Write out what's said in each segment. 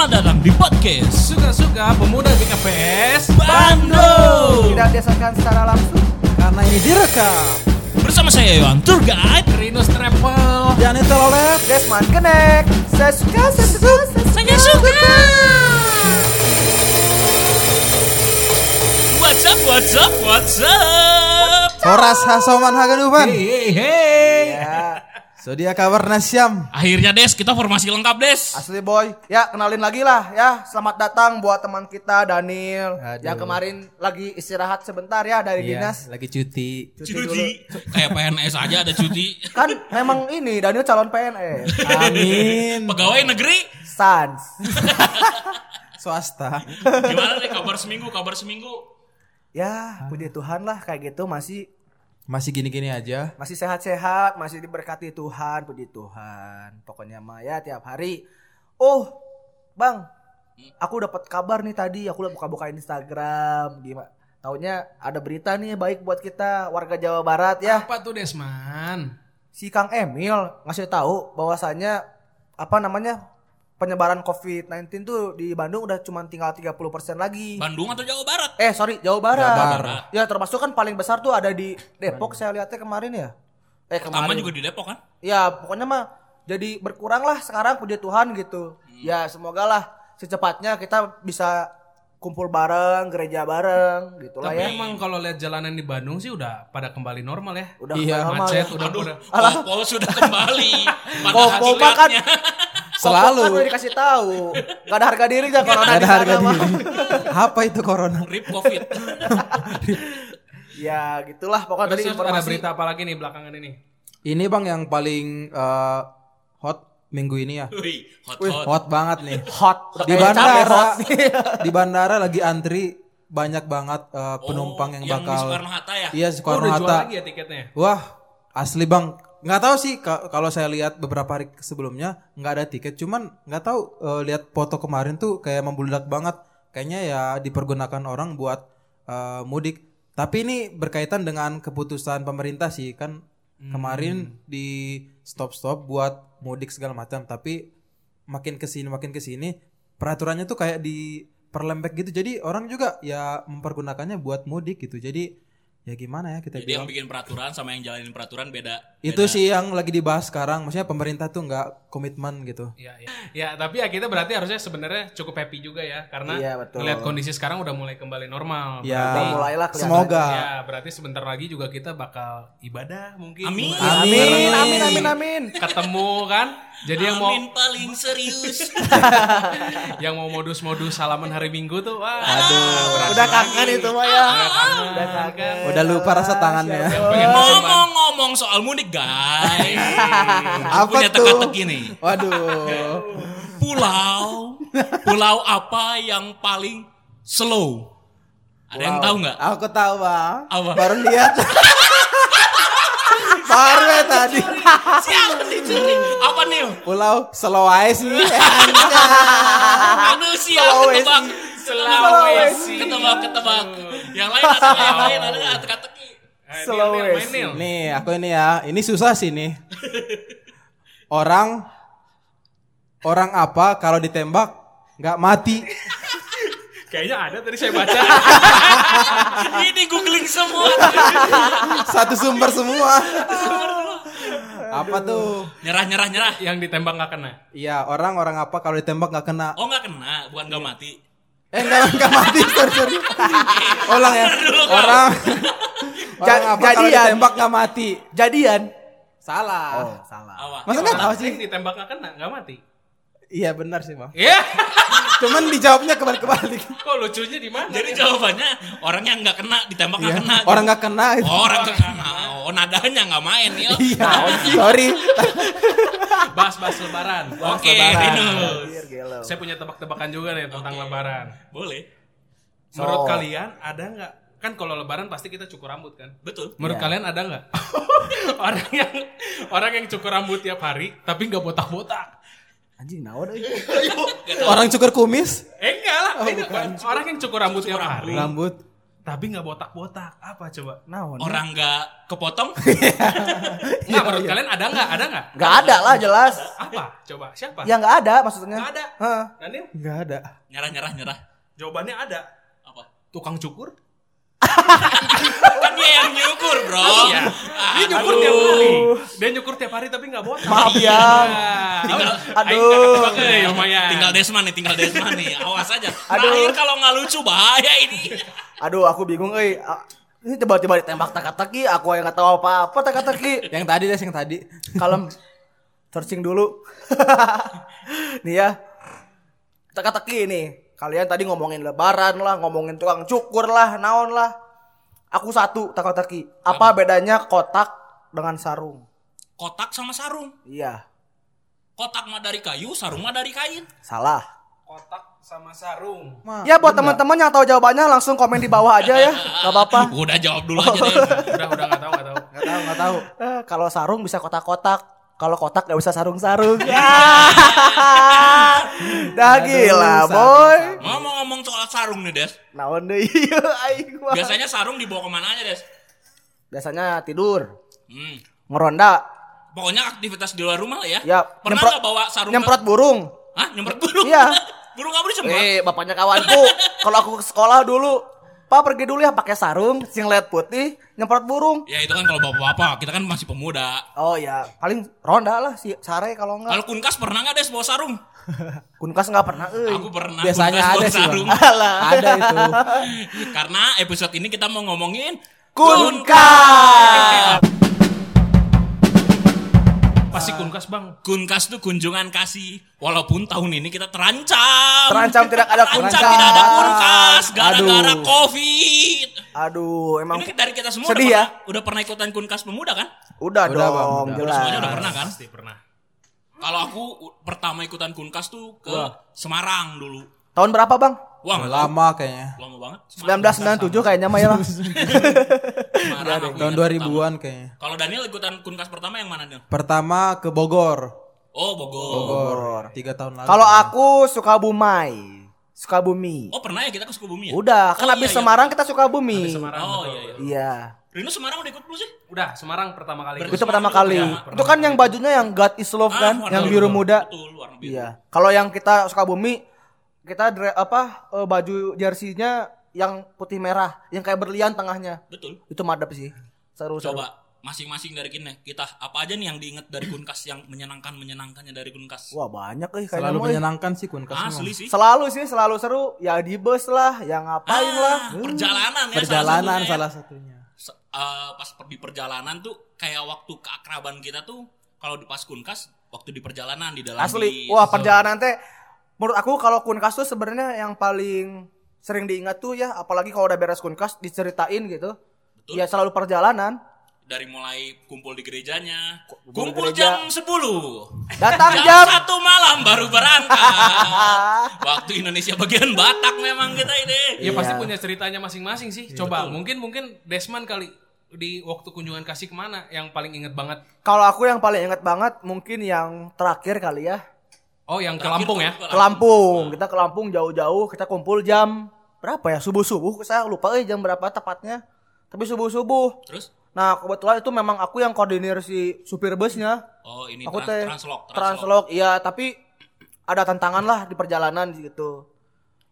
Selamat datang di podcast Suka-suka pemuda BKPS Bandung. Tidak dihasilkan secara langsung Karena ini direkam. Bersama saya Yohan Tour Guide. Rinus Travel. Dan itu Desman Connect Saya suka, saya suka, saya suka. Saya suka. What's up, what's up, what's up? Horas Hasoman Haganuban. Hey hey hey Ya, Sodia kabar nasyam. Akhirnya Des, kita formasi lengkap Des. Asli boy. Ya kenalin lagi lah ya. Selamat datang buat teman kita Daniel. Aduh. Yang kemarin lagi istirahat sebentar ya dari Iya, dinas. lagi cuti. Cuti dulu. Cuti Kayak PNS aja ada cuti. Kan memang ini Daniel calon PNS Amin. Pegawai negeri? Sans. Swasta. Gimana nih kabar seminggu, kabar seminggu? Ya puji Tuhan lah kayak gitu masih Masih gini-gini aja. masih sehat-sehat, masih diberkati Tuhan, puji Tuhan. Pokoknya mah ya tiap hari. Oh, Bang, aku dapat kabar nih tadi, aku udah buka-buka Instagram, gimana? Taunya ada berita nih baik buat kita warga Jawa Barat ya. Apa tuh Desman? Si Kang Emil ngasih tahu bahwasannya apa namanya? Penyebaran COVID-19 tuh di Bandung udah cuma tinggal 30% lagi. Bandung atau Jawa Barat? Eh, sorry, Jawa Barat. Jawa Barat. Ya, termasuk kan paling besar tuh ada di Depok saya lihatnya kemarin ya. Eh, Pertama kemarin. juga di Depok kan? Ya pokoknya mah jadi berkurang lah sekarang puji Tuhan gitu. Ya semoga lah secepatnya kita bisa kumpul bareng, gereja bareng gitu lah Tapi ya. emang kalau lihat jalanan di Bandung sih udah pada kembali normal ya Udah Iya, normal Macet ya. udah Aduh, udah Kopo sudah kembali Kopo mah kan. Selalu. Kan udah dikasih tahu. Gak ada harga diri ya corona Gak di ada harga mah. diri. Apa itu corona? Rip Covid. Ya gitulah pokoknya Terus tadi terus ada informasi. berita apa lagi nih belakangan ini? Ini bang yang paling eh, hot minggu ini ya. Wih, hot hot. Hot banget nih. Hot. Di cabai bandara, hot. di bandara lagi antri banyak banget eh, penumpang yang Oh, yang di bakal. Soekarno Hatta ya? Iya Oh, Soekarno udah jual Hatta. lagi ya tiketnya? Wah, asli bang. Nggak tahu sih ka- kalau saya lihat beberapa hari sebelumnya nggak ada tiket. Cuman nggak tahu eh, lihat foto kemarin tuh kayak membludak banget. Kayaknya ya dipergunakan orang buat eh, mudik. Tapi ini berkaitan dengan keputusan pemerintah sih kan kemarin di stop stop buat mudik segala macam. Tapi makin ke sini makin ke sini peraturannya tuh kayak diperlembek gitu. Jadi orang juga ya mempergunakannya buat mudik gitu. Jadi ya gimana ya kita Jadi yang bilang. bikin peraturan sama yang jalanin peraturan beda. Itu sih yang lagi dibahas sekarang. Maksudnya pemerintah tuh nggak komitmen gitu. Ya, ya. ya, tapi ya kita berarti harusnya sebenarnya cukup happy juga ya karena Iya, betul. melihat kondisi sekarang udah mulai kembali normal. Ya, mulailah semoga. Ya, berarti sebentar lagi juga kita bakal ibadah mungkin. Amin. Amin, amin, amin, amin. Ketemu kan? Jadi yang mau Amin paling serius. yang mau modus-modus salaman hari Minggu tuh wah. Aduh. Udah kangen itu mah ya. Udah kangen. Udah lupa rasa tangannya. Ngomong-ngomong soal mudik guys. Apa Punya tuh? teka-teki nih. Waduh. Pulau. Pulau apa yang paling slow? Ada yang tahu nggak? Aku tahu bang. Apa? Baru lihat. Baru ya tadi. Siapa dicuri? Apa nih? Pulau Sulawesi. Siap ketebak. Sulawesi. Ketebak, ketebak. Yang lain ada yang lain ada nggak teka-teki? Eh, Sulawesi. Nih aku ini ya. Ini susah sih nih. Orang orang apa kalau ditembak nggak mati? Kayaknya ada tadi saya baca. Ini googling semua. Satu sumber semua. apa tuh? Nyerah, nyerah, nyerah. yang ditembak nggak kena. Iya, orang orang apa kalau ditembak nggak kena? Oh nggak kena, bukan nggak mati. Eh enggak enggak mati, sorry sorry. Ulang ya. Orang orang apa kalau jadian. ditembak nggak mati? Jadian. Salah. Oh, salah. Apa? Masa nggak tahu sih? Yang ditembak nggak kena, nggak mati. Iya benar sih bang. Iya. Cuman dijawabnya kebalik-kebalik. Kok lucunya di mana? Jadi jawabannya orang yang nggak kena ditembak nggak Iya. kena. Orang nggak kena. itu. Oh, orang nggak kena. Oh nadanya nggak main ya. Iya. Sorry. bahas-bahas lebaran. Oke, lebaran. Rinus. Biar gelo. Saya punya tebak-tebakan juga nih tentang lebaran. Boleh. Menurut So. kalian ada nggak? Kan kalau lebaran pasti kita cukur rambut kan? Betul. Menurut Iya. kalian ada nggak? orang yang orang yang cukur rambut tiap hari tapi nggak botak-botak. Anjing naon euy. Orang cukur kumis, Eh enggak lah, ini orang yang cukur rambut tiap hari. rambut. Tapi nggak botak-botak. Apa coba? Naon? Orang nggak kepotong? Nggak, menurut kalian ada nggak? Ada nggak? Gak ada lah jelas. Apa? Coba siapa? Ya nggak ada maksudnya. Nggak ada. Heeh. Daniel? Nggak ada. Nyerah nyerah nyerah. Jawabannya ada. Apa? Tukang cukur? Kan dia yang nyukur, bro. Iya. Ah, Dia nyukur tiap hari. Dia nyukur tiap hari tapi nggak botak. Maaf ya. Tinggal- Aduh. Lumayan. Tinggal Desman nih, tinggal Desman nih. Awas aja. Aduh. Terakhir kalau nggak lucu bahaya ini. Aduh, aku bingung euy. Ah, Ini tiba-tiba ditembak teka-teki, aku yang nggak tahu apa-apa teka-teki. Yang tadi deh, yang tadi. Kalem searching dulu. nih ya. Teka-teki nih. Kalian tadi ngomongin lebaran lah, ngomongin tukang cukur lah, naon lah. Aku satu teka-teki. Apa bedanya kotak dengan sarung? Kotak sama sarung. Iya, Kotak mah dari kayu, sarung mah dari kain. salah. Kotak sama sarung. Ma, Ya buat teman-teman yang tahu jawabannya langsung komen di bawah aja ya. Gak apa-apa. Udah jawab dulu aja deh. Udah, udah nggak tahu, nggak tahu. nggak tahu, nggak tahu. Eh, kalau sarung bisa kotak-kotak. Kalau kotak gak bisa sarung-sarung. Dah gila, boy. Mau mau ngomong soal sarung nih, Des. Naon deh iya aing. Biasanya sarung dibawa ke mana aja, Des? Biasanya tidur, Hmm. ngeronda, Pokoknya aktivitas di luar rumah lah ya. ya Pernah nggak bawa sarung? nyemprot burung. Hah? Nyemprot burung? Iya. Burung nggak boleh disemprot? Eh, bapaknya kawanku, kalau aku ke sekolah dulu, Pak pergi dulu ya pakai sarung, singlet putih, nyemprot burung. Ya itu kan kalau bapak-bapak, kita kan masih pemuda. Oh ya, paling ronda lah si sare kalau enggak. Kalau kunkas pernah nggak Des bawa sarung? Kunkas enggak pernah euy. Aku pernah Biasanya kunkas ada bawa sih, sarung. Alah. Ada itu. Karena episode ini kita mau ngomongin Kunkas. Pasti kunkas bang. Kunkas tuh kunjungan kasih. Walaupun tahun ini kita terancam. Terancam tidak ada Terancam kunkas. tidak ada kunkas gara-gara Aduh. covid. Aduh, emang Ini dari kita semua Sedih udah, ya? pernah, udah pernah ikutan kunkas pemuda kan? udah, Udah, dong, Bang, udah. jelas. Semuanya udah pernah kan? Pasti pernah. Kalau aku pertama ikutan kunkas tuh ke Semarang dulu. Tahun berapa, Bang? Wah. Lama kayaknya. lama banget. Semarang. 1997 kayaknya mah ya, aku Tahun ingat 2000-an kayaknya. Kalau Daniel ikutan kunkas pertama yang mana Daniel? Pertama ke Bogor. Oh Bogor. Bogor. Tiga tahun lalu. Kalau aku Sukabumi. Sukabumi. Oh pernah ya kita ke Sukabumi ya? Udah, kan Oh, habis iya, iya. Semarang kita Sukabumi. Semarang. Oh iya iya. Iya. Rino Semarang udah ikut belum sih? Udah, Semarang pertama kali. Berarti Itu pertama kali. ya? Itu kan yang bajunya yang God is Love Ah, kan, warna yang biru. biru muda. Betul, warna biru. Iya. Kalau yang kita Sukabumi, kita dre- apa eh, baju jersinya yang putih merah, yang kayak berlian tengahnya. Betul. Itu madep sih. Seru seru. Coba masing-masing dari kita kita apa aja nih yang diingat dari kunkas yang menyenangkan menyenangkannya dari kunkas? Wah, banyak kayaknya. Selalu mah, euy. menyenangkan sih Kunkas. Asli memang. sih. Selalu sih, selalu seru. Ya di bus lah, yang ngapain lah. Ah, perjalanan ya Perjalanan salah satunya. salah satunya. Se- eh, pas per- di perjalanan tuh kayak waktu keakraban kita tuh kalau di pas kunkas waktu di perjalanan di dalam Asli. bis. Wah, perjalanan teh menurut aku kalau kunkas tuh sebenarnya yang paling sering diingat tuh ya, apalagi kalau udah beres kunkas diceritain gitu. Betul. Ya selalu perjalanan. dari mulai kumpul di gerejanya Kumpul kumpul gereja. jam 10 Datang jam jam satu malam baru berangkat waktu Indonesia bagian Batak memang kita ini Ya pasti Iya. punya ceritanya masing-masing sih. Coba mungkin mungkin Desman kali di waktu kunjungan kasih ke mana yang paling inget banget? Kalau aku yang paling ingat banget mungkin yang terakhir kali ya. Oh yang ke Lampung ya? Ke Lampung. Kita ke Lampung jauh-jauh, kita kumpul jam berapa ya? Subuh-subuh. Saya lupa eh jam berapa tepatnya. Tapi subuh-subuh. terus Nah, kebetulan itu memang aku yang koordinir si supir busnya. oh ini Aku trans, teh translog translog translog, iya, tapi ada tantangan lah di perjalanan gitu.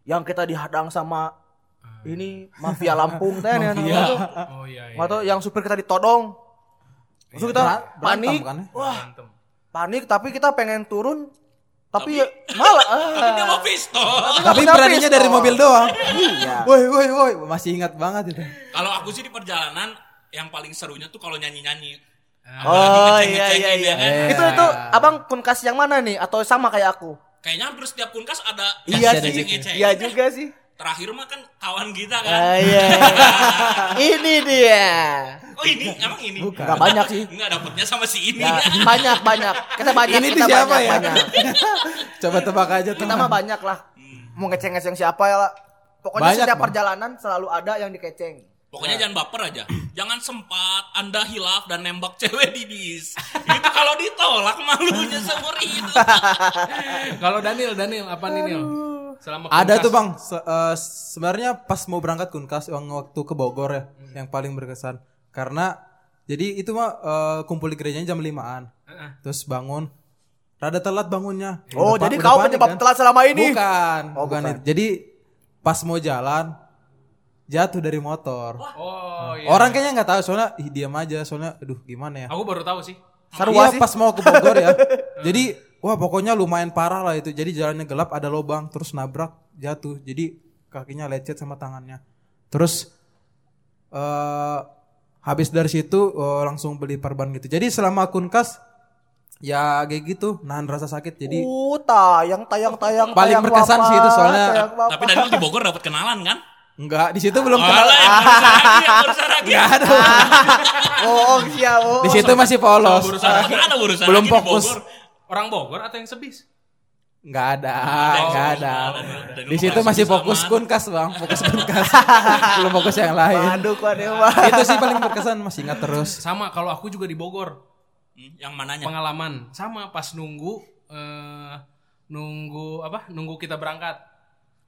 Yang kita dihadang sama ini mafia Lampung teh nih. Mafia. Oh iya iya. Tahu yang supir kita ditodong. Terus kita Ber- berantem panik. kan ya? Wah, Berantem. panik tapi kita pengen turun tapi, ya, malah tapi dia ah. mau pistol Tapi Kenapa beraninya pistol? dari mobil doang. Iya. Woi, woi, woi, masih ingat banget itu. kalau aku sih di perjalanan yang paling serunya tuh kalau nyanyi nyanyi Oh iya iya iya. kan? Eh. Itu itu Abang kunkas yang mana nih atau sama kayak aku? kayaknya hampir setiap kunkas ada Iya yang sih. Iya juga sih. terakhir mah kan kawan kita kan Ah, iya. ini dia. Oh ini emang ini Gak banyak sih. Enggak dapetnya sama si ini Ya, banyak banyak. Kita banyak. Ini kita tuh siapa banyak, ya? banyak. Coba tebak aja Kita teman. mah banyak lah. Mau ngeceng-ngeceng siapa ya lah. Pokoknya Banyak, setiap Bang. perjalanan selalu ada yang dikeceng. Pokoknya jangan baper aja. Jangan sempat Anda hilaf dan nembak cewek di bis. Itu kalau ditolak malunya seumur hidup. Kalau Daniel, Daniel apa nih Nil? Selama Ada Kunkas. tuh bang. Se- eh, sebenarnya pas mau berangkat kunkas waktu ke Bogor ya, yang paling berkesan. Karena jadi itu mah eh, kumpul di gerejanya jam limaan. Heeh. Terus bangun. Rada telat bangunnya. Oh, Udah pa- jadi kau penyebab kan? telat selama ini? Bukan, Oh, bukan, bukan. itu. Jadi pas mau jalan jatuh dari motor. Oh iya. Orang kayaknya nggak tahu soalnya ih, diam aja soalnya aduh gimana ya. Aku baru tahu sih. Seru Iya sih. pas mau ke Bogor ya. Jadi wah pokoknya lumayan parah lah itu. Jadi jalannya gelap ada lubang terus nabrak jatuh. Jadi kakinya lecet sama tangannya. Terus eh habis dari situ eh, langsung beli perban gitu. Jadi selama kunkas ya kayak gitu nahan rasa sakit. Jadi Uh, tayang, tayang, tayang. Paling tayang berkesan bapak, sih itu soalnya-. Tapi Daniel di Bogor dapat kenalan kan? enggak di situ belum Oh, kenal. barusan lagi. Enggak ada. Oh, oh, siap. Oh. Di situ masih polos. Belum fokus. Orang Bogor atau yang sebis? Enggak ada, Oh, enggak ada. Dan Di situ masih sama. fokus kunkas, Bang. Fokus kunkas. belum fokus yang lain. Aduh, kok mah. itu sih paling berkesan masih ingat terus Sama kalau aku juga di Bogor. Hmm, Yang mananya? Pengalaman sama pas nunggu eh nunggu apa? Nunggu kita berangkat.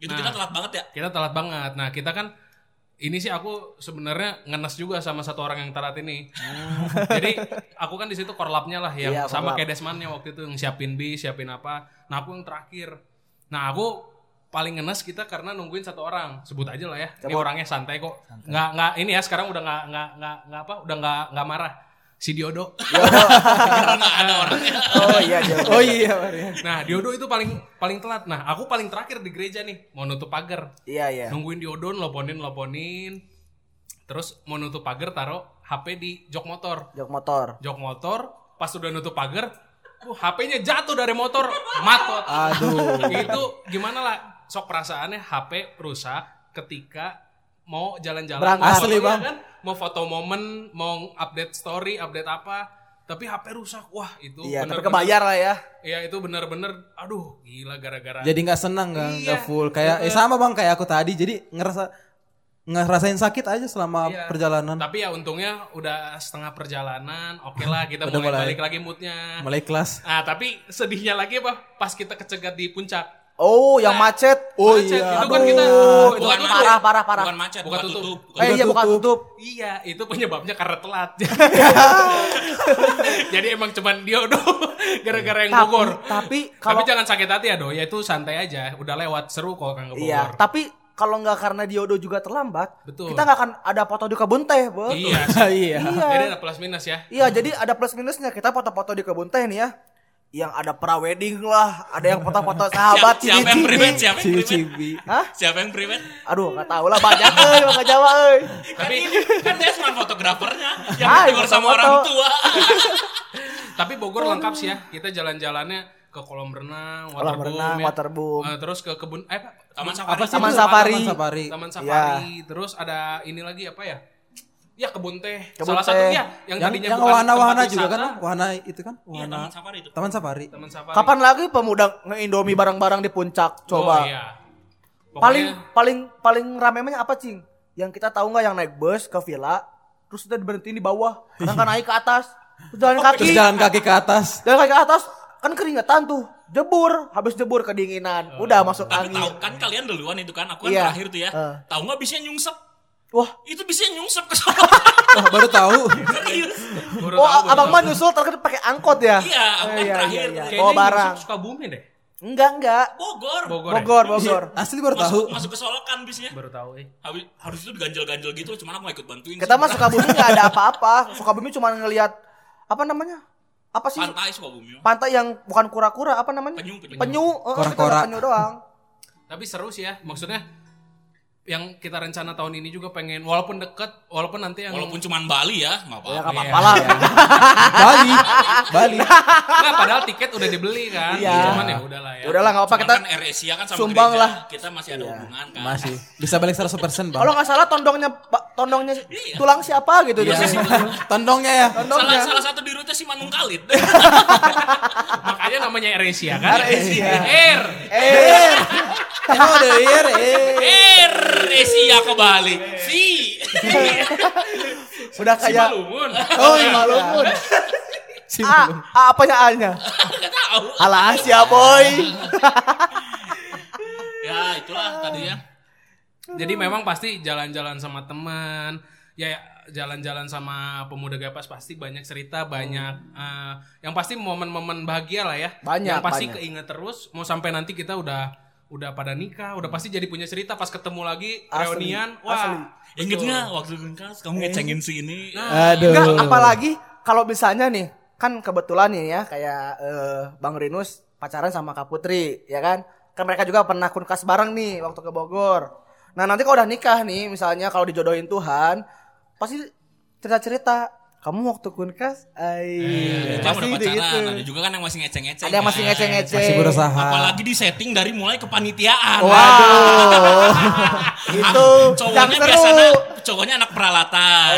Itu kita telat banget ya. Kita telat banget. Nah, kita kan ini sih aku sebenarnya ngenes juga sama satu orang yang telat ini. Jadi aku kan di situ korlapnya lah yang Iya, sama kayak Desmannya waktu itu yang siapin bis, siapin apa. Nah, aku yang terakhir. Nah, aku paling ngenes kita karena nungguin satu orang. Sebut aja lah ya. Ini orangnya santai kok. Nggak nggak ini ya sekarang udah nggak nggak nggak nggak apa? Udah nggak nggak marah. Si Diodo. Karena nggak ada orangnya. Oh iya, dia. oh iya Maria. Nah, Diodo itu paling paling telat. Nah, aku paling terakhir di gereja nih, mau nutup pagar. Iya, iya. Nungguin Diodo, loponin, loponin. Terus mau nutup pagar, taruh HP di jok motor. Jok motor. Jok motor, pas udah nutup pagar, uh, HP-nya jatuh dari motor, matot. Aduh. itu gimana lah? Sok perasaannya HP rusak ketika mau jalan-jalan. Berangkat. Asli, foto- Bang. kan? Mau foto momen, mau update story, update apa. Tapi HP rusak. Wah, itu Iya, tapi bener-bener- kebayar lah ya. Iya itu bener-bener aduh gila gara-gara Jadi nggak senang nggak Iya. full. Kayak eh, sama bang kayak aku tadi. Jadi ngerasa ngerasain sakit aja selama Iya. perjalanan. Tapi ya untungnya udah setengah perjalanan, oke lah kita mulai, mulai. balik lagi moodnya. Mulai kelas. Nah tapi sedihnya lagi apa? Pas kita kecegat di puncak. Oh, yang macet. Oh Macet. iya. Itu kan kita Aduh, itu Bukan kan parah, parah, parah. Bukan macet, Bukan bukan tutup. tutup. Eh, iya bukan tutup. Iya, itu penyebabnya karena telat. Jadi emang cuman dia udah gara-gara yang Tapi, Bogor. tapi Tapi kalau jangan sakit hati ya, Do. Ya itu santai aja. Udah lewat seru kok kan ke Bogor. Iya, tapi kalau nggak karena Diodo juga terlambat, Betul. kita nggak akan ada foto di kebun teh, Bos. Iya. iya. Jadi ada plus minus ya. Iya, jadi ada plus minusnya. Kita foto-foto di kebun teh nih ya. Yang ada pra-wedding lah, ada yang foto-foto sahabat Siapa, siapa yang private? Siapa yang private? Hah? Siapa yang private? Aduh, nggak tahu lah banyak euy, maka Jawa euy. Tapi Kan dia cuma fotografernya yang Ah, ditegur sama orang tua. Tapi Bogor lengkap sih ya. Kita jalan-jalannya ke kolam renang, Kolam waterboom, renang, ya. waterboom. Eh, terus ke kebun eh apa? Taman safari. apa sih? Taman safari. Taman safari. Taman safari. Terus ada ini lagi apa ya? Ya kebun teh. Kebun Salah teh. satunya yang, Yang, tadinya yang bukan wahana-wahana tempat juga kan, wahana itu kan, Iya, wahana taman safari itu. Taman safari. Taman safari. Kapan lagi pemuda nge-indomie barang-barang di puncak? Coba. Oh, iya. Pokoknya- Paling paling paling ramenya apa, Cing? Yang kita tahu nggak yang naik bus ke villa, terus kita berhenti di bawah, kadang kan naik ke atas, terus jalan kaki, Terus jalan kaki ke atas. jalan kaki ke atas, kan keringetan tuh, jebur, habis jebur kedinginan, udah masuk Tapi tahu angin. kan kalian duluan itu kan, aku kan Iya. terakhir tuh ya. Eh. Tahu nggak bisa nyungsep? Wah, Itu bisa nyungsep ke sana. Wah, baru tahu. Serius. baru oh tahu, abang mah nyusul terakhir pakai angkot ya? Iya, aku kan iya, terakhir. iya, iya. Yang barang. masuk Sukabumi deh. Enggak enggak. Bogor. Bogor. ya? Bogor, Bogor. Asli baru tahu. Masuk, masuk ke Solokan bisnya. Baru tahu eh. Habis harus itu diganjel-ganjel gitu, cuman aku nggak ikut bantuin. Kita mah Sukabumi nggak ada apa-apa. Sukabumi cuma ngelihat apa namanya? Apa sih? pantai Sukabumi. Pantai yang bukan kura-kura, apa namanya? Penyu, penyu. Penyu, lihat penyu doang. Tapi seru sih ya. Maksudnya yang kita rencana tahun ini juga pengen walaupun deket, walaupun nanti yang Walaupun cuman Bali ya, nggak Ya apa-apa. enggak Iya. apa-apa lah. Bali. Bali. Nggak, padahal tiket udah dibeli kan. Iya. Cuman ya udahlah ya. Udahlah enggak apa kita kan Air Asia kan sama sumbang gereja, lah. Kita masih ada hubungan kan. Masih. Bisa balik 100% bang. kalau nggak salah tondongnya tondongnya Iya. tulang siapa gitu Iya. Tondongnya ya. Salah, Tondongnya. salah satu di rute si Manung Kalit. Makanya namanya AirAsia kan. Air Asia. Air. Eh, Oh, the year, eh. Air Asia ke Bali. Si. udah kayak Lumun. Oh, malumun. Si A. A apanya A-nya? Nggak tahu. Alah, siapa boy? Ya Jadi memang pasti jalan-jalan sama teman, ya jalan-jalan sama pemuda gapas pasti banyak cerita, banyak eh, yang pasti momen-momen bahagia lah ya. Banyak, Yang pasti banyak. keinget terus mau sampai nanti kita udah udah pada nikah, udah pasti jadi punya cerita pas ketemu lagi Asli, reunian. asli. Wah, Ingat nggak waktu kunkas kamu ngecengin si ini? Aduh. Enggak, apalagi kalau misalnya nih, kan kebetulan nih ya kayak eh, Bang Rinus pacaran sama Kak Putri, ya kan? Kan mereka juga pernah kunkas bareng nih waktu ke Bogor. Nah, nanti kalau udah nikah nih, misalnya kalau dijodohin Tuhan, pasti cerita-cerita kamu waktu kunkas, ai, Kita pasti udah gitu. pacaran, ada juga kan yang masih ngeceng-ngeceng. Ada yang masih kan. ngeceng-ngeceng. Masih berusaha. Apalagi di setting dari mulai kepanitiaan. Waduh, itu yang Cowoknya seru. biasanya cowoknya anak peralatan,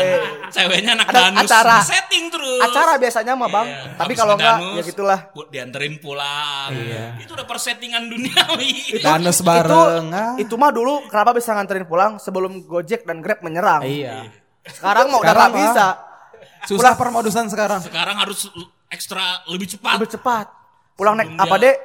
ceweknya anak Ada danus. acara. Di setting terus. Acara biasanya mah bang, Iya. tapi kalau enggak ya gitulah. dianterin pulang. Iya. Itu udah persettingan duniawi. Danus bareng. itu, ah. itu mah dulu kenapa bisa nganterin pulang sebelum Gojek dan Grab menyerang. Iya. Sekarang mau udah Sekarang nggak mah. bisa. Susah permodusan sekarang. Sekarang harus ekstra lebih cepat. Lebih cepat. Pulang naik apa dek?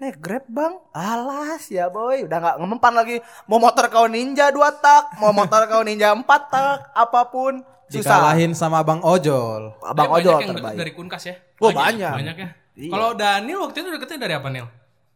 Naik Grab bang. Alas ya boy. Udah nggak ngemempan lagi. Mau motor kau ninja dua tak. Mau motor kau ninja empat tak. Apa pun. Susah. Dikalahin sama Bang Ojol. Abang ojol banyak yang terbaik. dari Kunkas ya. Wah banyak. Banyak ya. Iya. Kalau Daniel waktu itu deketnya dari apa Nil?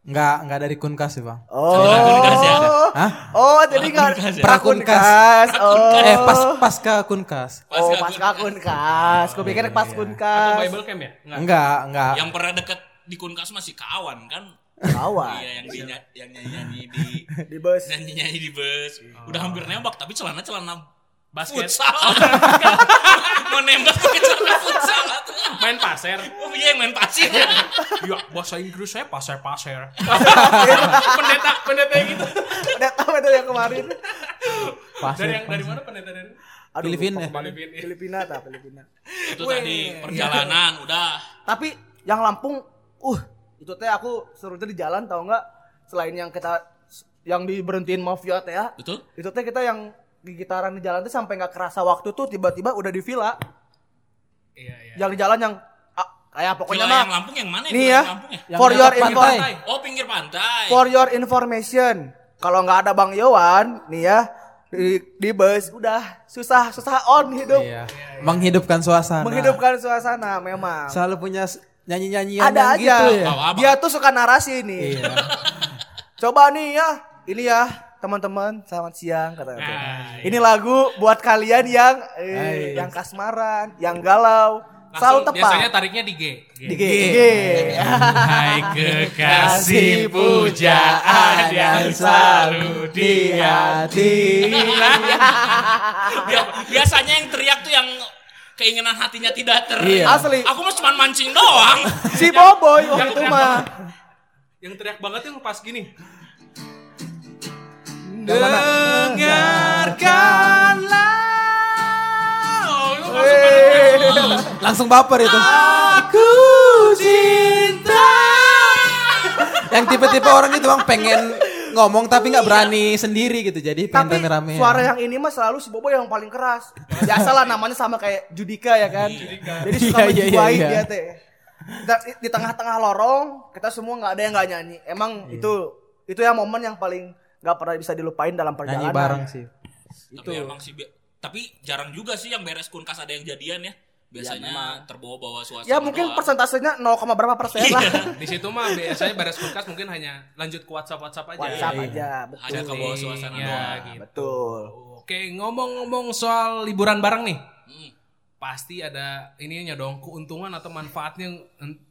Enggak, enggak dari Kunkas sih, Bang. Oh. Kunkas ya? Hah? Oh, jadi nggak Kunkas ya? prakunkas. Oh. Eh, pas pas ke Kunkas. Oh, Pasca pas kunkas. Gue pikir pas Atau kunkas. Bible Camp ya? Enggak. Enggak, enggak. Yang pernah deket di Kunkas masih kawan kan? Kawan. Iya yang di yang nyanyi-nyanyi di Di bus. nyanyi-nyanyi di bus. Udah hampir nembak tapi celana-celana Basket. futsal. Mau nembak pakai celana futsal. Main pasir. Oh iya yang main pasir. Ya, bahasa Inggris saya pasir-pasir. pendeta, pendeta yang gitu. Udah tahu itu yang kemarin. Pasir, Dari yang dari mana pendeta dari? Aduh, Filipina. lupa kemarin. Filipina. Filipina tak Filipina. Itu tadi perjalanan udah. Tapi yang Lampung, uh, itu teh aku serunya di jalan tau nggak? Selain yang kita yang diberhentiin mafia teh ya, Betul? itu teh kita yang di gitaran di jalan tuh sampai nggak kerasa waktu tuh tiba-tiba udah di villa. Iya, iya. Yang di jalan yang ah, kayak pokoknya mah yang Lampung yang mana? Nih ya. yang Lampung ya? For your pantai. info, Oh pinggir pantai. for your information. Kalau nggak ada Bang Yowan, nih ya di, di bus udah susah susah on hidup, Iya. Menghidupkan suasana. menghidupkan suasana memang. Selalu punya s- nyanyi-nyanyian ada yang aja. gitu ya. Dia tuh suka narasi nih. Iya. Coba nih ya, ini ya teman-teman, selamat siang kata. Nah, Ini lagu buat kalian yang eh, Hai. yang kasmaran, yang galau, selalu tepat. biasanya tariknya di G. G. Di G. G. Hai kekasih pujaan yang selalu di hati. Bia- Biasanya yang teriak tuh yang keinginan hatinya tidak ter. Iya. Asli. Aku mah cuma mancing doang. Si Boboy waktu itu mah. Yang teriak banget yang pas gini. Dengarkanlah. Oh, langsung baper itu. Aku cinta. yang tipe-tipe orang itu bang pengen ngomong tapi nggak berani sendiri gitu. Jadi pengen Tapi rame-rame. suara yang ini mah selalu si Boboy yang paling keras. Biasalah namanya sama kayak Judika ya kan. Jadi suka Iya, iya, iya, iya. dia teh. Di- Di tengah-tengah lorong kita semua nggak ada yang nggak nyanyi. Emang itu itu ya momen yang paling nggak pernah bisa dilupain dalam Nyanyi perjalanan. bareng sih. Tapi emang sih tapi jarang juga sih yang beres kunkas ada yang jadian ya. Biasanya terbawa-bawa suasana. Ya mungkin doang. persentasenya 0, berapa persen lah. Di situ mah biasanya beres kulkas mungkin hanya lanjut ke WhatsApp WhatsApp aja. WhatsApp Iya. aja, betul. Hanya ke bawah suasana Ya, doang. gitu. Betul. Oke, ngomong-ngomong soal liburan bareng nih. Hmm. Pasti ada ininya dong, keuntungan atau manfaatnya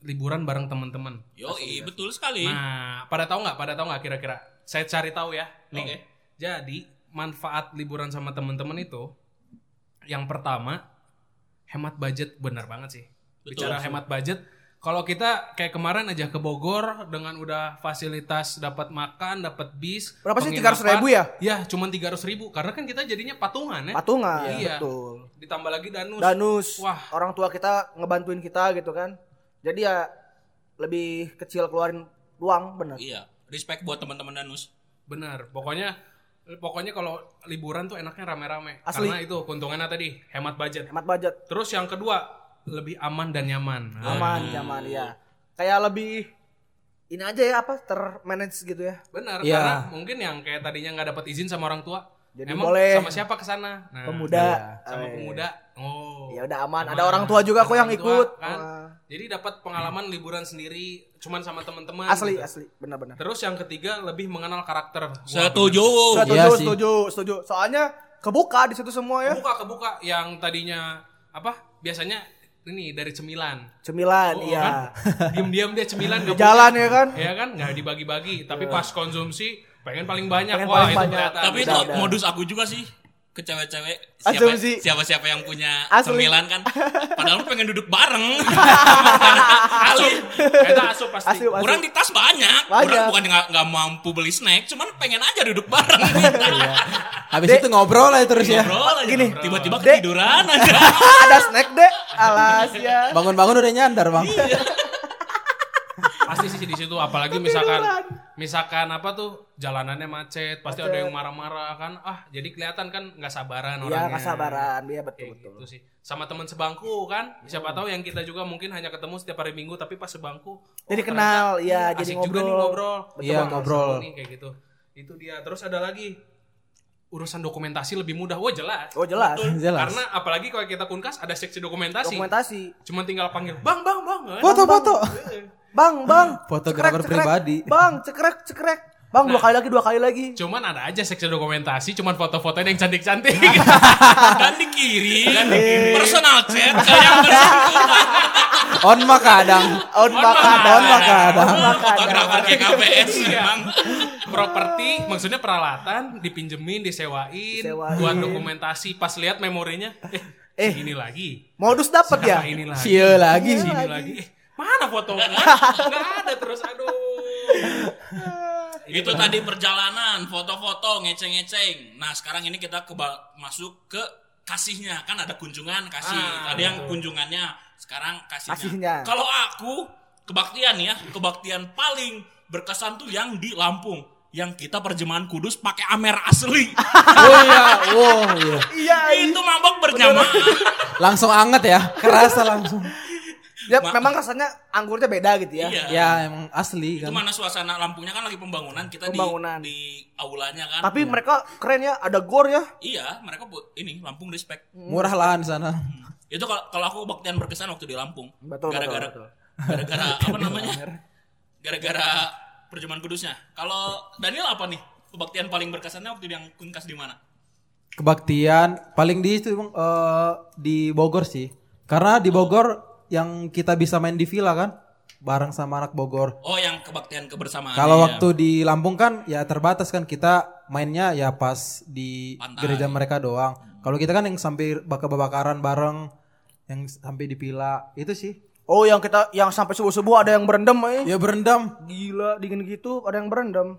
liburan bareng teman-teman. Yo, betul sekali. Nah, pada tahu nggak? Pada tahu nggak kira-kira? Saya cari tahu ya. Nih. Oke. Jadi, manfaat liburan sama teman-teman itu yang pertama hemat budget benar banget sih. Betul. Bicara hemat budget, kalau kita kayak kemarin aja ke Bogor dengan udah fasilitas dapat makan, dapat bis. Berapa sih, penginapan. 300.000 ya? Ya, cuman 300 ribu. Karena kan kita jadinya patungan ya. Patungan, Iya. betul. Ditambah lagi danus. Danus, Wah. orang tua kita ngebantuin kita gitu kan. Jadi ya lebih kecil keluarin uang bener. Iya, respect buat teman-teman Danus. Bener. Pokoknya pokoknya kalau liburan tuh enaknya rame-rame. Asli. Karena itu keuntungannya tadi hemat budget. Hemat budget, Terus yang kedua lebih aman dan nyaman. Aman, nyaman ya. Kayak lebih ini aja ya apa termanage gitu ya. Benar, Iya. karena mungkin yang kayak tadinya nggak dapat izin sama orang tua, Jadi emang boleh. sama siapa ke sana? Nah, Pemuda. sama Eh, pemuda. Oh. Ya udah aman. Aman. Ada orang tua juga kok yang tua, ikut. kan? Jadi dapat pengalaman liburan sendiri cuman sama teman-teman. Asli, gitu. asli, benar-benar. Terus yang ketiga lebih mengenal karakter. Wah, Setuju. Setuju, Iya sih. setuju, setuju. Soalnya kebuka di situ semua ya. Kebuka kebuka yang tadinya apa? Biasanya ini dari cemilan. Cemilan, Oh, iya. kan? Diam-diam dia cemilan Di jalan ya kan? Iya kan? Nggak dibagi-bagi. Tapi pas konsumsi pengen paling banyak. Pengen Wah paling itu banyak. kelihatan. Tapi itu modus aku juga sih ke cewek-cewek Asumsi. siapa siapa yang punya Asli. cemilan kan padahal pengen duduk bareng asup. Itu asup pasti. Asup, asup. kurang di tas banyak, Banyak. kurang bukan nggak nggak mampu beli snack cuman pengen aja duduk bareng Habis itu ngobrol lah terus ya. Ngobrol aja, Gini. tiba-tiba ketiduran aja Ada snack deh. Alas ya. Bangun-bangun udah nyandar, Bang. Pasti sih di situ apalagi misalkan misalkan apa tuh jalanannya macet, pasti ada yang marah-marah kan. Ah, jadi kelihatan kan nggak sabaran Iya, orangnya. kesabaran. Iya Kayak betul gitu betul. sih. Sama teman sebangku kan. Siapa tahu yang kita juga mungkin hanya ketemu setiap hari Minggu tapi pas sebangku oh, Jadi ternyata, kenal, asik jadi juga nih ngobrol. ngobrol. Iya, Betul, ngobrol. seru nih, kayak gitu. Itu dia. Terus ada lagi urusan dokumentasi lebih mudah. Wah, jelas. Oh jelas. Jelas. Karena apalagi kalau kita kunkas ada seksi dokumentasi. Dokumentasi. Cuma tinggal panggil, "Bang, Bang, Bang." Foto-foto. Bang, bang. Fotografer Cekrek, cekrek. pribadi. Bang, cekrek, cekrek. Bang, dua Nah. kali lagi, dua kali lagi. Cuman ada aja seksi dokumentasi, cuman foto-fotonya yang cantik-cantik. dan di kiri personal chat yang bersangkutan On mah kadang. On makadam. On mah kadang. fotografer GKPS Iya. memang Properti maksudnya peralatan dipinjemin, disewain, Disewain. buat dokumentasi. Pas lihat memorinya, eh, Eh. ini lagi. Modus dapat ya? Ini lagi. Sia lagi. Sini lagi. Eh, mana foto? Nggak ada terus, aduh. Itu tadi perjalanan foto-foto ngeceng-ngeceng. Nah sekarang ini kita keba- masuk ke kasihnya. Kan ada kunjungan kasih. Ah, tadi yang kunjungannya sekarang kasihnya, Kasihnya. kalau aku kebaktian ya kebaktian paling berkesan tuh yang di Lampung. Yang kita perjemahan kudus pakai amer asli. Oh iya, wow iya. Iya. itu mabok berjamaah. Langsung anget ya, kerasa langsung. Ya, memang rasanya anggurnya beda gitu ya. iya Ya emang asli itu kan. mana suasana Lampungnya kan lagi pembangunan kita di- Pembangunan. di, aulanya kan Tapi mereka keren ya, ada gor ya. iya mereka bu- ini Lampung respect Murah lahan sana. itu kalau kalau aku kebaktian berkesan waktu di Lampung Betul, gara-gara betul, gara-gara apa namanya gara-gara perjamuan kudusnya kalau Daniel apa nih kebaktian paling berkesannya waktu yang kunkas di mana Kebaktian paling di itu Bang, eh, di Bogor sih. Karena di Bogor yang kita bisa main di villa kan, bareng sama anak Bogor. oh yang kebaktian kebersamaan Kalau ya. waktu di Lampung kan ya terbatas kan kita mainnya ya pas di Pantai. gereja mereka doang. Kalau kita kan yang sampai bakar-bakaran bareng yang sampai di villa itu sih. Oh, yang kita yang sampai subuh-subuh ada yang berendam eh. Ya berendam. Gila, dingin gitu ada yang berendam.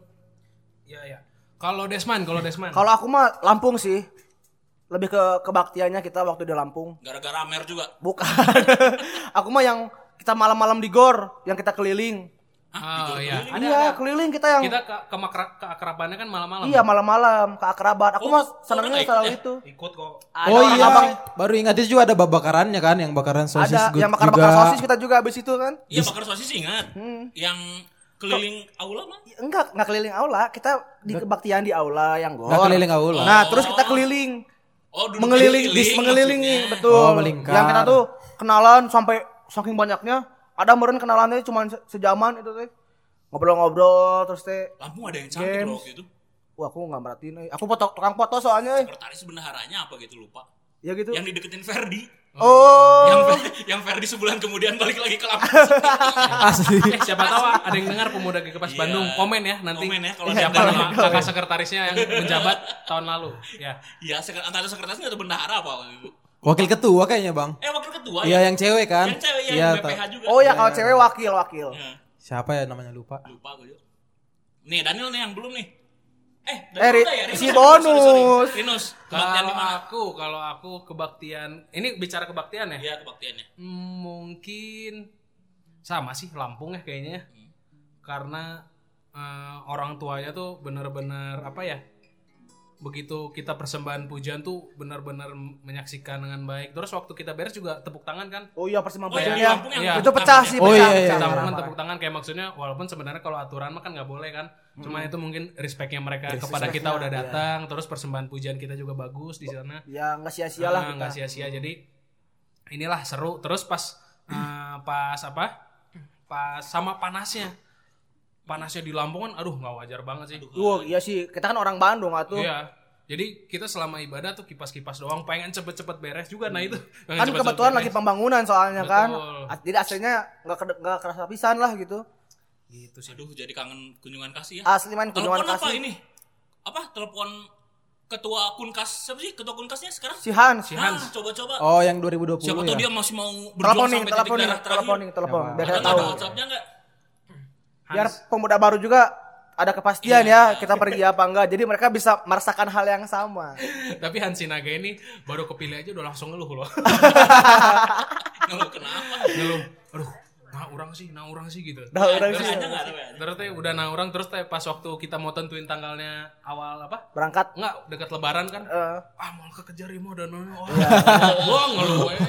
Iya, iya. Kalau Desman, kalau Desman. Kalau aku mah Lampung sih. Lebih ke kebaktiannya kita waktu di Lampung. gara-gara Amer juga Bukan. aku mah yang kita malam-malam di gor, yang kita keliling. Oh iya. Ada, iya, ada. keliling kita yang Kita ke, ke makra- keakrabannya kan malam-malam. Iya, malam-malam keakraban. Aku Oh, mah oh, senangnya selalu ikut ya? itu. Ikut kok. Ada oh iya, abang baru ingat itu juga ada babakarannya kan, yang bakaran sosis ada yang bakar-bakar sosis kita juga habis itu kan. iya bakar sosis ingat Hmm. yang keliling aula mah Enggak, enggak keliling aula. Kita di kebaktian di aula yang gor. Nggak keliling aula. Nah, terus kita keliling. Oh duduk mengeliling, keliling bis mengelilingi, maksudnya. betul. Oh, melingkar. Yang kita tuh kenalan sampai saking banyaknya. Ada meren kenalannya cuma se- sejaman itu teh. Ngobrol-ngobrol terus teh. Lampung ada yang cantik Games. loh waktu itu Wah, aku nggak merhatiin. eh. Aku foto tukang foto soalnya. eh. sekretaris bendaharanya apa gitu lupa Ya gitu. yang dideketin Ferdi Oh. yang yang Ferdi sebulan kemudian balik lagi ke Lampung Asli. Eh, siapa tahu ada yang dengar pemuda GKPAS Iya. Bandung. Komen ya nanti. Komen ya kalau siapa ada- nama kakak sekretarisnya yang menjabat tahun lalu. Ya. Iya, sekre- antara sekretarisnya atau bendahara apa itu? Wakil ketua kayaknya, Bang. Eh, wakil ketua Iya, yang cewek kan? Yang cewek yang Iya, BPH ta- juga. Oh ya kalau cewek wakil wakil. Ya, Siapa ya namanya lupa. lupa gue juga. Nih, Daniel nih yang belum nih. Eh, Eh, Ri- ya? Rinus, si sorry, sorry, sorry. bonus. Rinus, kebaktian Kalau di mana? aku, kalau aku kebaktian, ini bicara kebaktian ya? Iya, kebaktiannya. Hmm, mungkin sama sih Lampung ya kayaknya. Karena eh, orang tuanya tuh bener-bener apa ya? begitu kita persembahan pujian tuh benar-benar menyaksikan dengan baik. Terus waktu kita beres juga tepuk tangan kan? Oh iya persembahan Oh, yang pujian di ya. Lampung yang Iya. Itu pecah sih, Oh, pecah. iya, iya, pecah. iya. Tepuk Parah, tangan, parah. tepuk tangan kayak maksudnya walaupun sebenarnya kalau aturan mah kan nggak boleh kan. Cuma Hmm. itu mungkin respectnya mereka kepada kita udah iya. datang, terus persembahan pujian kita juga bagus di sana. Ya nggak sia-sia lah Ah, nggak sia-sia jadi inilah seru terus pas eh, pas apa pas sama panasnya panasnya di Lampung kan aduh nggak wajar banget sih Wah, iya sih. Kita kan orang Bandung atuh. iya jadi kita selama ibadah tuh kipas-kipas doang pengen cepet-cepet beres juga nah itu Kan cepet-cepet kebetulan beres. lagi pembangunan soalnya kan. Betul. Ah, Jadi aslinya nggak nggak kerasa pisan lah gitu. Gitu sih Aduh, jadi kangen kunjungan kasih ya. Asli main kunjungan Telepon apa kasih. ini? Apa? Telepon ketua Kunkas siapa sih? Ketua Kunkasnya sekarang? Si Hans. Si Nah, Hans. coba-coba. Oh, yang 2020 Siapa ya. tahu dia masih mau berjuang Telepon nih, sampai telepon titik nih, darah terakhir. telepon nih, telepon. Siapa? Biar tahu. ada WhatsApp-nya nggak? Biar pemuda baru juga ada kepastian ya kita pergi apa enggak. Jadi mereka bisa merasakan hal yang sama. tapi Hans Sinaga ini baru kepilih aja udah langsung ngeluh loh Ngeluh kenapa? ngeluh aduh nah orang sih nah orang sih gitu Dah orang Terus sih aja nggak ya? terus teh udah nah orang terus teh pas waktu kita mau tentuin tanggalnya awal apa berangkat Enggak, dekat lebaran kan. eh, Ah, mau kekejar mau dan wah. Iya. Wah, ngeluh eh,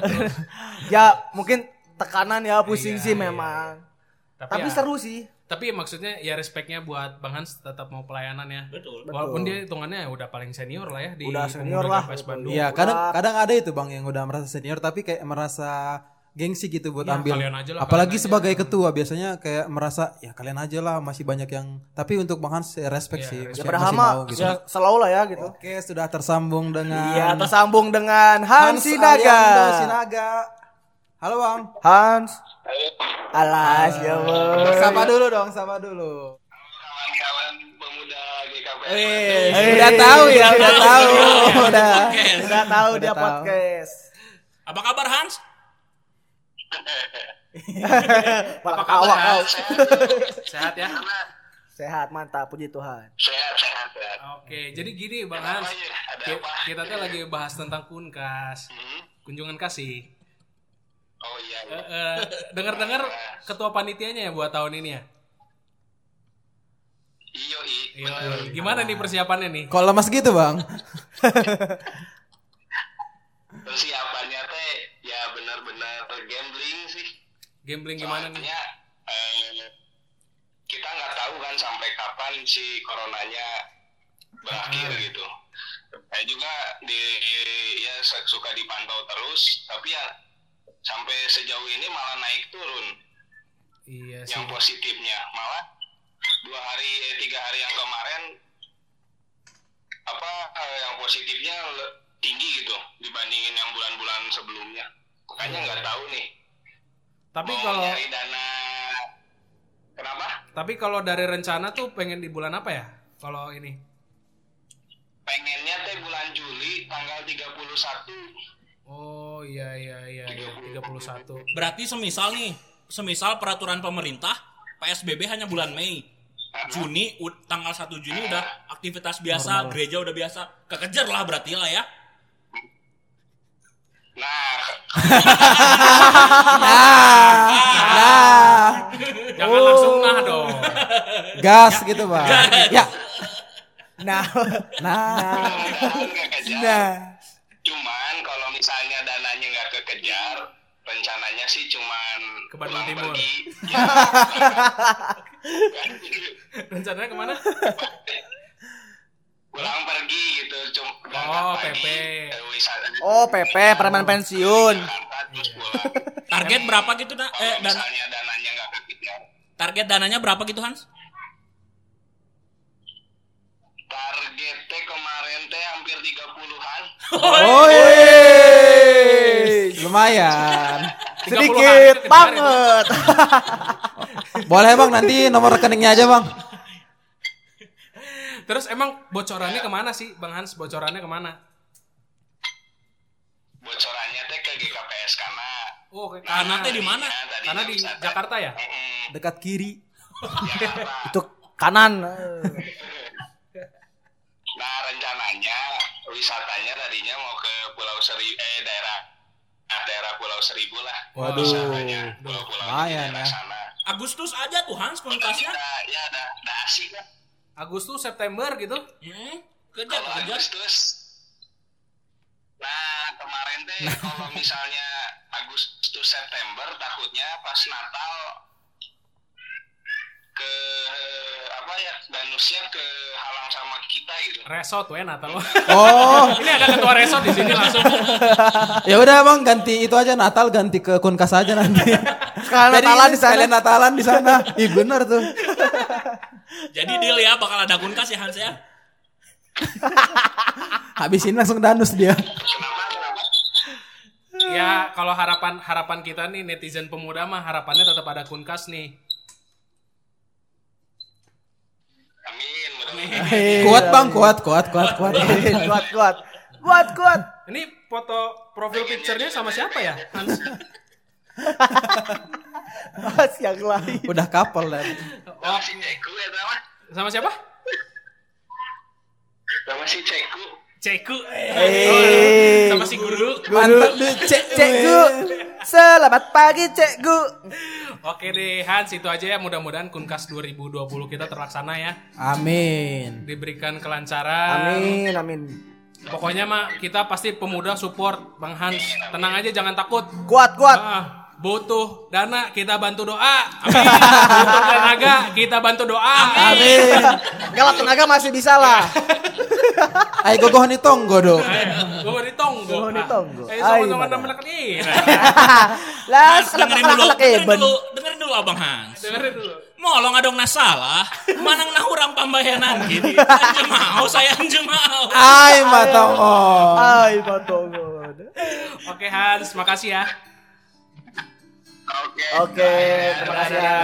terus. ya mungkin tekanan ya pusing Iya, sih iya. memang. Tapi, Tapi ya, seru sih. Tapi maksudnya ya respectnya buat Bang Hans tetap mau pelayanan ya. Betul. Walaupun dia hitungannya udah paling senior lah ya di Udah senior lah, betul. Iya, kadang kadang ada itu Bang yang udah merasa senior tapi kayak merasa gengsi gitu buat Ya, ambil. kalian aja lah, Apalagi kalian aja. sebagai ketua biasanya kayak merasa ya kalian aja lah masih banyak yang tapi untuk Bang Hans ya respect Iya, sih. Ya masih- padahal masih mah mau gitu. ya selalu lah ya gitu. Oke, sudah tersambung dengan Iya, tersambung dengan Hans Aliando Sinaga. Sinaga. Halo Bang. Hans. Alas ya bos. Sapa dulu dong, sapa dulu. kawan-kawan pemuda GKPS. Eh, Udah tahu ya, udah tahu. Udah. Udah tahu dia podcast. Apa kabar Hans? Malah kawak kau. Sehat ya. Sehat, mantap, puji Tuhan. Sehat, sehat, sehat. Oke, jadi gini Bang Hans. aja? Ada ki- apa? Kita tuh lagi bahas tentang kunkas, Hmm? kunjungan kasih. Oh iya. Iya. eh, dengar-dengar ketua panitianya ya buat tahun ini ya. Iyo, i. Iya. bener. Gimana nih persiapannya nih? Kok lemas gitu, Bang? Persiapannya Gambling gimana nih? Soalnya eh, kita nggak tahu kan sampai kapan si coronanya berakhir Ah. gitu. Saya juga di ya suka dipantau terus, tapi ya sampai sejauh ini malah naik turun. Iya sih. yang positifnya malah dua hari eh, tiga hari yang kemarin apa eh, yang positifnya tinggi gitu dibandingin yang bulan-bulan sebelumnya makanya nggak tahu nih Tapi mau kalau nyari dana kenapa tapi kalau dari rencana tuh pengen di bulan apa ya? Kalau ini. pengennya teh bulan Juli tanggal 31 Oh iya iya iya iya 31. Berarti semisal nih, semisal peraturan pemerintah PSBB hanya bulan Mei. Juni tanggal 1 Juni udah aktivitas biasa, gereja udah biasa. Kekejar lah berarti lah ya. Nah Nah, Jangan langsung nah dong. gas gitu, Bang. Ya. Nah, Nah, kejar nah. cuman kalau misalnya dananya nggak kekejar rencananya sih cuman Ke Bandung Timur. pergi. Ya. Rencananya ke mana? Cuma Oh, PP. wisata Oh, PP preman pensiun. Terus pulang Target berapa gitu nah? kalau Eh, dan dananya target dananya berapa gitu Hans? target teh kemarin teh hampir 30-an Oh, lumayan. 30 Sedikit ya, banget. Boleh Bang nanti nomor rekeningnya aja Bang. Terus emang bocorannya ke mana sih, Bang Hans? Bocorannya ke mana? bocorannya teh ke GKPS karena Oh, ke- Karena teh di mana? karena di wisata- Jakarta ya? Mm-mm, Dekat kiri. Jakarta. Itu kanan. Nah rencananya wisatanya tadinya mau ke Pulau Seri eh daerah ah, daerah Pulau Seribu lah. Waduh. Wisatanya pulau-pulau di daerah ya. sana. Agustus aja tuh Hans kontasnya. udah, ya udah, udah asik lah. Agustus September gitu. Hmm? Kejar, kalau. Agustus nah kemarin teh kalau misalnya Agustus September takutnya pas Natal ke apa ya danusnya ke halang sama kita gitu Resort we Natal. Oh, Ini ada ketua resort di sini langsung. ya udah bang ganti itu aja Natal ganti ke Kunkas aja nanti. Sekalian Jadi Natalan di sana. Natalan di sana. Ih bener tuh. Jadi deal ya bakal ada kunkas ya Hans ya. Habis ini langsung danus dia. kenapa kenapa Ya kalau harapan harapan kita nih netizen pemuda mah harapannya tetap ada kunkas nih. amin Kuat bang, kuat, kuat, kuat, kuat. kuat kuat. Kuat kuat. Ini foto profil picture-nya sama siapa ya? Hans. Mas yang lain. Udah kapal dan. sama si Ceku ya sama Sama siapa? sama si Ceku Ceku. Eh. Sama si guru. Mantap cek Cikgu. Selamat pagi cikgu. Oke deh Hans itu aja ya mudah-mudahan Kunkas 2020 kita terlaksana ya. Amin. Diberikan kelancaran. Amin amin. Pokoknya mah kita pasti pemuda support Bang Hans. Tenang aja jangan takut. Kuat kuat. Ah, butuh dana kita bantu doa. Amin. butuh tenaga kita bantu doa. Amin. Kalau tenaga masih bisa lah. Ayo gogoh nih tonggo do. Gue di tonggo. Di tonggo. Eh, Ay, sama-sama mana. nama ini. Lah, kenapa dulu, kalak dengerin dulu, dengerin dulu Abang Hans. Dengerin dulu. Molong adong nasalah, manang nah urang pambayanan gitu. Anje mau saya anje mau. Ay matongo. Ay, batongon. Oke Hans, makasih ya. Oke Oke, terima kasih ya.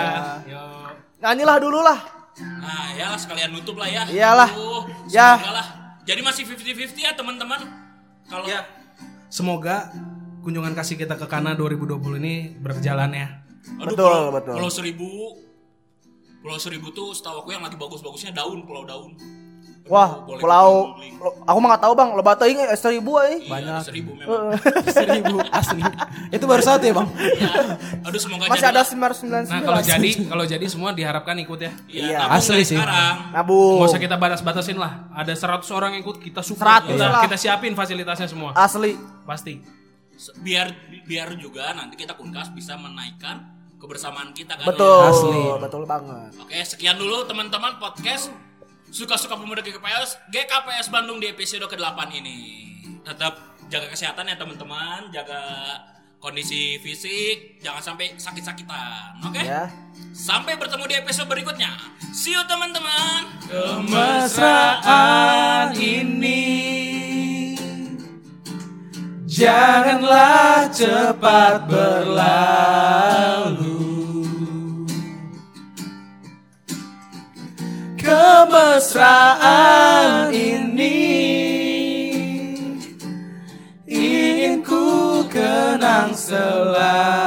Nyanyilah dulu lah. Nah, ya sekalian nutup lah ya. Iyalah. Aduh, Ya. lah. Jadi masih 50-50 ya teman-teman. Kalau Ya. Semoga kunjungan kasih kita ke Kana 2020 ini berjalan ya. Aduh, Betul, pulau, betul. Pulau Seribu Pulau Seribu tuh setahu aku yang lagi bagus-bagusnya daun, Pulau Daun. Wah, boleh pulau aku mah gak tahu bang, lo batu ini seribu eh. Iya, Banyak. Seribu memang. Seribu asli. Itu baru satu ya bang. Iya. Aduh, semoga Masih jadi ada lah. sembilan sembilan Nah kalau jadi kalau jadi semua diharapkan ikut ya. Iya, Iya. Asli sih. Sekarang. Nabung. Nggak usah kita batas-batasin lah. Ada 100 orang yang ikut kita support. 100 kita, lah. kita siapin fasilitasnya semua. Asli. Pasti. Biar biar juga nanti kita kunkas bisa menaikkan kebersamaan kita kan. Betul. Asli. Betul banget. Oke, sekian dulu teman-teman podcast suka-suka pemuda GKPS GKPS Bandung di episode ke-8 ini. Tetap jaga kesehatan ya teman-teman, jaga kondisi fisik, jangan sampai sakit-sakitan. Oke? Ya. Sampai bertemu di episode berikutnya. See you teman-teman. Mesraan ini janganlah cepat berlalu. Kemesraan ini ingin ku kenang selalu.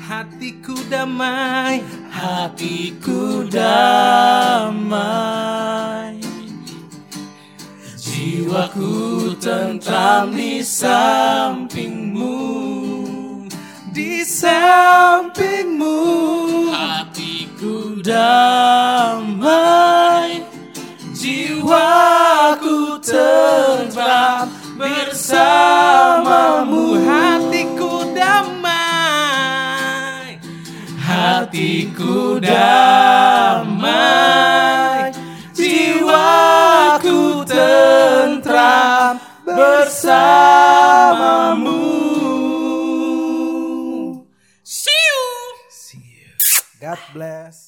Hatiku damai, hatiku damai. Jiwaku tentram di sampingmu, di sampingmu damai Jiwaku tentram bersamamu. Hatiku damai Hatiku damai Jiwaku tentram bersamamu. God bless.